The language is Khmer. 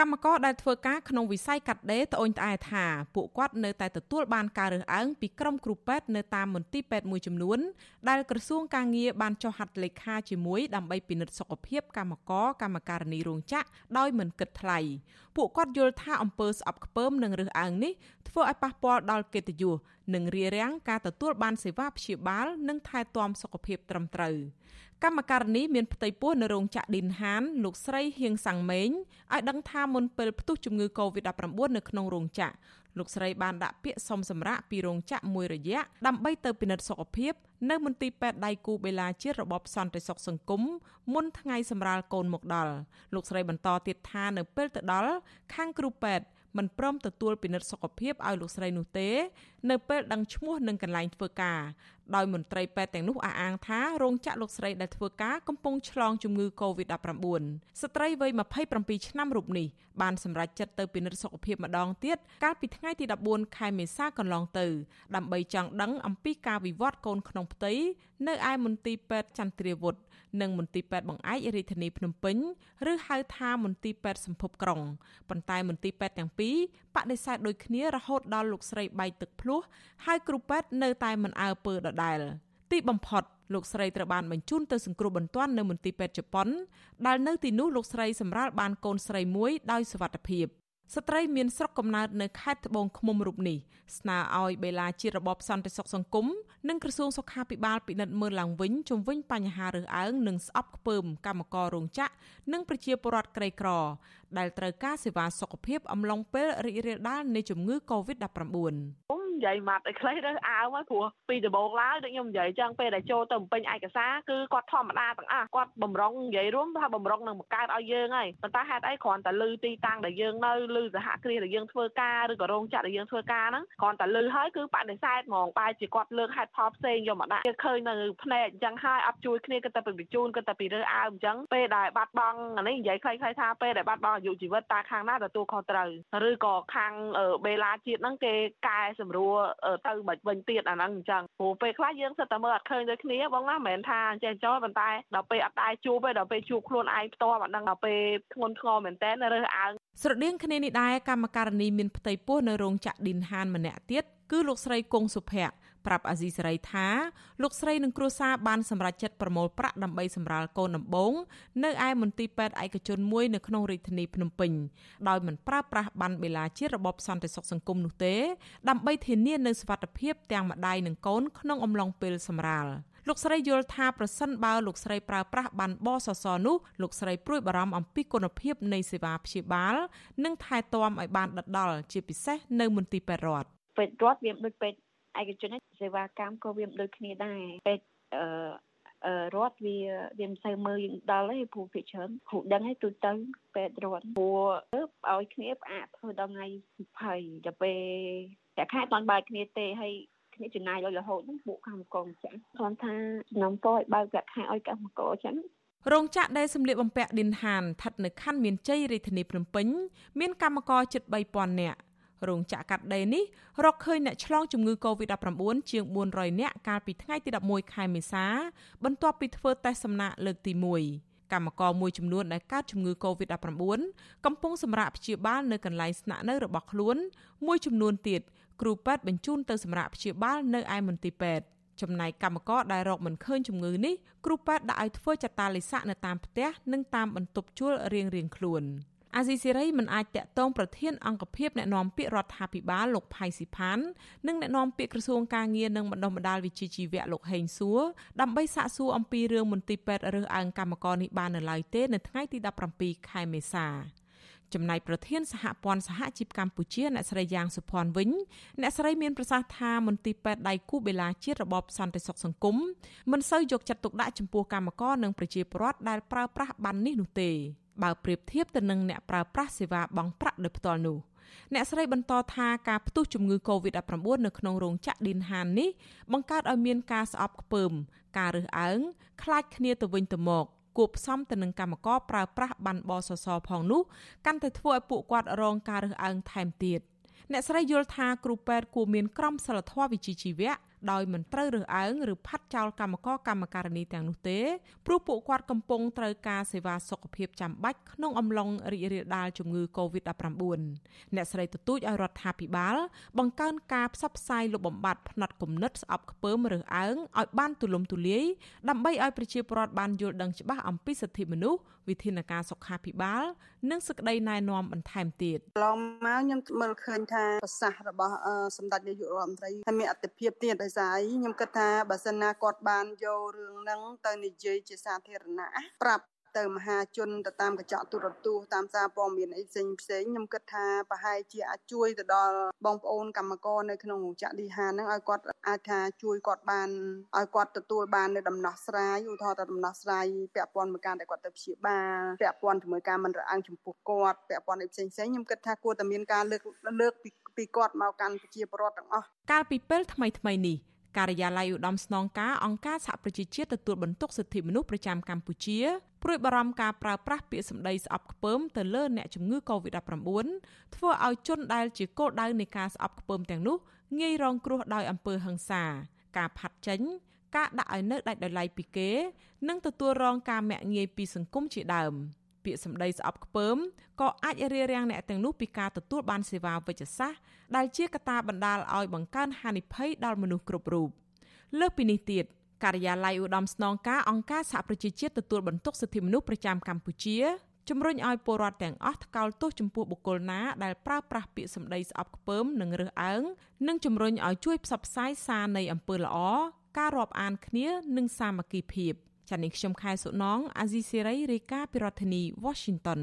កម្មករដែលធ្វើការក្នុងវិស័យកាត់ដេរត្អូញត្អែថាពួកគាត់នៅតែទទួលបានការរើសអើងពីក្រុមគ្រូពេទ្យនៅតាមមន្ទីរពេទ្យមួយចំនួនដែលក្រសួងការងារបានចុះហត្ថលេខាជាមួយដើម្បីពិនិត្យសុខភាពកម្មករកម្មការិនីរោងចក្រដោយមិនគិតថ្លៃពួកគាត់យល់ថាអំពើស្អប់ខ្ពើមនិងរើសអើងនេះធ្វើឲ្យប៉ះពាល់ដល់កិត្តិយសនិងរារាំងការទទួលបានសេវាព្យាបាល និងថែទាំសុខភាពត្រឹមត្រូវ កម្មការនីមានផ្ទៃពោះនៅរោងចក្រឌីនហាន លោកស្រីហៀងសាំងម៉េងឲ្យដឹងថាមុនពេលផ្ទុះជំងឺ Covid-19 នៅក្នុងរោងចក្រលោកស្រីបានដាក់ពាក្យសុំសម្រាកពីរោងចក្រមួយរយៈដើម្បីទៅពិនិត្យសុខភាពនៅមន្ទីរពេទ្យដៃគូបេឡាជាតិរបបសន្តិសុខសង្គមមុនថ្ងៃសម្រាលកូនមកដល់លោកស្រីបន្តទៀតថានៅពេលទៅដល់ខាងគ្រូពេទ្យមិនព្រមទទួលពិនិត្យសុខភាពឲ្យលោកស្រីនោះទេ នៅពេលដឹងឈ្មោះនិងកន្លែងធ្វើការដោយមន្ត្រីពេទ្យទាំងនោះអះអាងថារោងចក្រលោកស្រីដែលធ្វើការកំពុងឆ្លងជំងឺ Covid-19 ស្ត្រីវ័យ27ឆ្នាំរូបនេះបានសម្រេចចិត្តទៅពិនិត្យសុខភាពម្ដងទៀតកាលពីថ្ងៃទី14ខែមេសាកន្លងទៅដើម្បីចង់ដឹងអំពីការវិវត្តកូនក្នុងផ្ទៃនៅឯមន្ទីរពេទ្យចន្ទ្រាវុធនិងមន្ទីរពេទ្យបង្អែករាជធានីភ្នំពេញឬហៅថាមន្ទីរពេទ្យសម្ភពក្រុងប៉ុន្តែមន្ទីរពេទ្យទាំងពីរបដិសេធដូចគ្នារហូតដល់លោកស្រីបែកទឹកភ្លោះហើយគ្រូពេទ្យនៅតែមិនអើពើដដែលទីបំផុតលោកស្រីត្រូវបានបញ្ជូនទៅសង្គ្រោះបន្ទាន់នៅមន្ទីរពេទ្យជប៉ុនដែលនៅទីនោះលោកស្រីសម្រាលបានកូនស្រីមួយដោយសុវត្ថិភាពស្ត្រីមានស្រុកកំណើតនៅខេត្តត្បូងឃ្មុំរូបនេះស្នើឲ្យបេឡាជារបបសន្តិសុខសង្គមនិងក្រសួងសុខាភិបាលពិនិត្យមើលឡើងវិញជុំវិញបញ្ហារើសអើងនិងស្អប់ខ្ពើមកម្មកររោងចក្រនិងប្រជាពលរដ្ឋក្រីក្រ ដែលត្រូវការសេវាសុខភាពអំឡុងពេលរីករាលដាលនៃជំងឺ Covid-19 និយាយម៉ាត់ឲ្យខ្លីរើសអើមព្រោះពីដំបូងឡើយដូចខ្ញុំនិយាយចឹងពេលដែលចូលទៅបំពេញឯកសារគឺគាត់ធម្មតាទាំងអស់គាត់បំរុងនិយាយរួមថាបំរុងនឹងបង្កើតឲ្យយើងហើយប៉ុន្តែហេតុអីគ្រាន់តែលឺទីតាំងដែលយើងនៅលឺសហគ្រាសដែលយើងធ្វើការឬក៏រោងចក្រដែលយើងធ្វើការហ្នឹងគ្រាន់តែលឺហើយគឺបដិសេធហ្មងបែរជាគាត់លើកហេតុផលផ្សេងយកមកដាក់គេឃើញនៅភ្នែកអញ្ចឹងហើយអត់ជួយគ្នាគិតតែពីបញ្ជូនគិតតែពីរើសអើមអញ្ចឹងពេលដែលបាត់បង់អានេះនិយាយខ្លីៗថាពេលដែលបាត់បង់អាយុជីវិតតើខាងណាទទួលខុសត្រូវឬក៏ខាងបេឡាជាតិហ្នឹងគេកែសម្រួលទៅបាច់វិញទៀតអាហ្នឹងអញ្ចឹងព្រោះពេលខ្លះយើងសិតតែមើលអត់ឃើញដូចគ្នាបងណាមិនមែនថាចេះចោលប៉ុន្តែដល់ពេលអត់ដែរជួបទេដល់ពេលជួបខ្លួនឯងផ្ទាល់អាហ្នឹងដល់ពេលធ្ងន់ធ្ងរមែនតើរើសអើងស្រដៀងគ្នានេះដែរកម្មការនីមានផ្ទៃពោះនៅរោងចក្រឌីនហានម្នាក់ទៀតគឺលោកស្រីគង់សុភ័ក្រ ប្រាប់អាស៊ីសេរីថាលោកស្រីនិងគ្រួសារបានសម្រេចចិត្តប្រមូលប្រាក់ដើម្បីសម្រាលកូនដំបង នៅឯមន្ទីរពេទ្យឯកជនមួយនៅក្នុងរាជធានីភ្នំពេញដោយមិនប្រើប្រាស់ប័ណ្ណបេឡាជារបបសន្តិសុខសង្គមនោះទេ ដើម្បីធានានូវសុវត្ថិភាពទាំងម្ដាយនិងកូនក្នុងអំឡុងពេលសម្រាលលោកស្រីយល់ថាប្រសិនបើលោកស្រីប្រើប្រាស់ប័ណ្ណបសសនោះលោកស្រីព្រួយបារម្ភអំពីគុណភាពនៃសេវាព្យាបាល និងថែទាំឲ្យបានដិតដល់ជាពិសេសនៅមន្ទីរពេទ្យរដ្ឋពេទ្យរដ្ឋវាដូចពេទ្យ ឯកជនសេវាកម្មក៏វាមិនដូចគ្នាដែរពេទ្យអឺរដ្ឋវាវាមិនសូវមើលយើងដល់ទេព្រោះភាគច្រើនគ្រូដឹងឲ្យទូទៅពេទ្យរដ្ឋព្រោះឲ្យគ្នាផ្អាកធ្វើដល់ថ្ងៃ20ដល់ពេលតែខែតន់បើកគ្នាទេហើយគ្នាចំណាយឲ្យរហូតហ្នឹងពួកកម្មករចាស់គាត់ថាសំណពរឲ្យបើកប្រាក់ខែឲ្យកម្មករចឹងរោងចក្រដែលសម្លៀកបំពាក់ឌិនហានស្ថិតនៅខណ្ឌមានជ័យរាជធានីភ្នំពេញមានកម្មករជិត3000នាក់ រោងចក្រកាត់ដេរនេះរកឃើញអ្នកឆ្លងជំងឺ Covid-19 ជាង400នាក់កាលពីថ្ងៃទី11ខែមេសា បន្ទាប់ពីធ្វើតេស្តសំណាក់លើកទី1កម្មករមួយចំនួនដែលកើតជំងឺ Covid-19 កំពុងសម្រាកព្យាបាលនៅកន្លែងស្នាក់នៅរបស់ខ្លួនមួយចំនួនទៀតគ្រូពេទ្យបញ្ជូនទៅសម្រាកព្យាបាលនៅឯមន្ទីរពេទ្យចំណែកកម្មករដែលរកមិនឃើញជំងឺនេះគ្រូពេទ្យដាក់ឲ្យធ្វើចតាលិស័កនៅតាមផ្ទះនិងតាមបន្ទប់ជួលរៀងៗខ្លួន។ អាស៊ីសេរីមិនអាចតាក់ទងប្រធានអង្គភិបអ្នកណែនាំពាក្យរដ្ឋាភិបាលលោកផៃស៊ីផាននិងអ្នកណែនាំពាក្យក្រសួងការងារនិងបណ្ដុះបណ្ដាលវិជ្ជាជីវៈលោកហេងសួរដើម្បីសាកសួរអំពីរឿងមន្ទីរពេទ្យរើសអើងកម្មករនេះបាននៅឡើយទេនៅថ្ងៃទី17ខែមេសាចំណែកប្រធានសហព័ន្ធសហជីពកម្ពុជាអ្នកស្រីយ៉ាងសុភ័ណ្ឌវិញអ្នកស្រីមានប្រសាសន៍ថាមន្ទីរពេទ្យដៃគូបេឡាជាតិរបបសន្តិសុខសង្គមមិនសូវយកចិត្តទុកដាក់ចំពោះកម្មករនិងប្រជាពលរដ្ឋដែលប្រើប្រាស់ប័ណ្ណនេះនោះទេ បើប្រៀបធៀបទៅនឹងអ្នកប្រើប្រាស់សេវាបង់ប្រាក់ដោយផ្ទាល់នោះអ្នកស្រីបន្តថាការផ្ទុះជំងឺ Covid-19 នៅក្នុងរោងចក្រឌីនហាននេះបង្កើតឲ្យមានការស្អប់ខ្ពើម ការរើសអើងខ្លាចគ្នាទៅវិញទៅមកគួបផ្សំទៅនឹងកម្មករប្រើប្រាស់ប័ណ្ណបសសផងនោះកាន់តែធ្វើឲ្យពួកគាត់រងការរើសអើងថែមទៀតអ្នកស្រីយល់ថាគ្រូពេទ្យគួរមានក្រមសីលធម៌វិជ្ជាជីវៈ ដោយមិនត្រូវរើសអើងឬផាត់ចោលកម្មករកម្មការិនីទាំងនោះទេព្រោះពួកគាត់កំពុងត្រូវការសេវាសុខភាពចាំបាច់ក្នុងអំឡុងរីករាលដាលជំងឺ Covid-19 អ្នកស្រីទទូចឲ្យរដ្ឋាភិបាល បង្កើនការផ្សព្វផ្សាយលុបបំបាត់ផ្នត់គំនិតស្អប់ខ្ពើមរើសអើងឲ្យបានទូលំទូលាយដើម្បីឲ្យប្រជាពលរដ្ឋបានយល់ដឹងច្បាស់អំពីសិទ្ធិមនុស្សវិធានការសុខាភិបាល និងសេចក្តីណែនាំបន្ថែមទៀតកន្លងមកខ្ញុំមើលឃើញថាប្រសាសន៍របស់សម្ដេចនាយករដ្ឋមន្ត្រីថាមានអត្ថភាពទៀតដោយសារអីខ្ញុំគិតថាបើសិនណាគាត់បានយករឿងហ្នឹងទៅនិយាយជាសាធារណៈប្រាប់ ទៅមហាជនទៅតាមកញ្ចក់ទូរទស្សន៍តាមសារព័ត៌មានអីផ្សេងផ្សេងខ្ញុំគិតថាប្រហែលជាអាចជួយទៅដល់បងប្អូនកម្មករនៅក្នុងរោងចក្រឌីហាហ្នឹងឲ្យគាត់អាចថាជួយគាត់បានឲ្យគាត់ទទួលបាននៅដំណោះស្រាយឧទាហរណ៍ថាដំណោះស្រាយពាក់ព័ន្ធមួយការដែលគាត់ទៅព្យាបាលពាក់ព័ន្ធជាមួយការមិនរអាំងចំពោះគាត់ពាក់ព័ន្ធអីផ្សេងផ្សេងខ្ញុំគិតថាគួរតែមានការលើកលើកពីពីគាត់មកកាន់ប្រជាពលរដ្ឋទាំងអស់កាលពីពេលថ្មីថ្មីនេះ ការិយាល័យឧត្តមស្នងការអង្គការសហប្រជាជាតិទទួលបន្ទុកសិទ្ធិមនុស្សប្រចាំកម្ពុជាព្រួយបារម្ភការប្រើប្រាស់ពាក្យសម្ដីស្អប់ខ្ពើមទៅលើអ្នកជំងឺ Covid-19 ធ្វើឲ្យជនដែលជាគោលដៅនៃការស្អប់ខ្ពើមទាំងនោះងាយរងគ្រោះដោយអំពើហិង្សា ការផាត់ចេញការដាក់ឲ្យនៅដាច់ដោយឡែកពីគេ និងទទួលរងការមាក់ងាយពីសង្គមជាដើម។ ពាក្យសម្ដីស្អប់ខ្ពើមក៏អាចរារាំងអ្នកទាំងនោះពីការទទួលបានសេវាវិជ្ជសាស្ត្រដែលជាកត្តាបណ្ដាលឲ្យបង្កើនហានិភ័យដល់មនុស្សគ្រប់រូបលើសពីនេះទៀតការិយាល័យឧត្តមស្នងការអង្គការសហប្រជាជាតិទទួលបន្ទុកសិទ្ធិមនុស្សប្រចាំកម្ពុជាជំរុញឲ្យពលរដ្ឋទាំងអស់ថ្កោលទោសចំពោះបុគ្គលណាដែលប្រើប្រាស់ពាក្យសម្ដីស្អប់ខ្ពើមនិងរើសអើងនិងជំរុញឲ្យជួយផ្សព្វផ្សាយសារនៃអំពើល្អការរាប់អានគ្នានិងសាមគ្គីភាព។ ចា៎នេះខ្ញុំខែសុណងអាស៊ីសេរីរាយការណ៍ពីរដ្ឋធានី Washington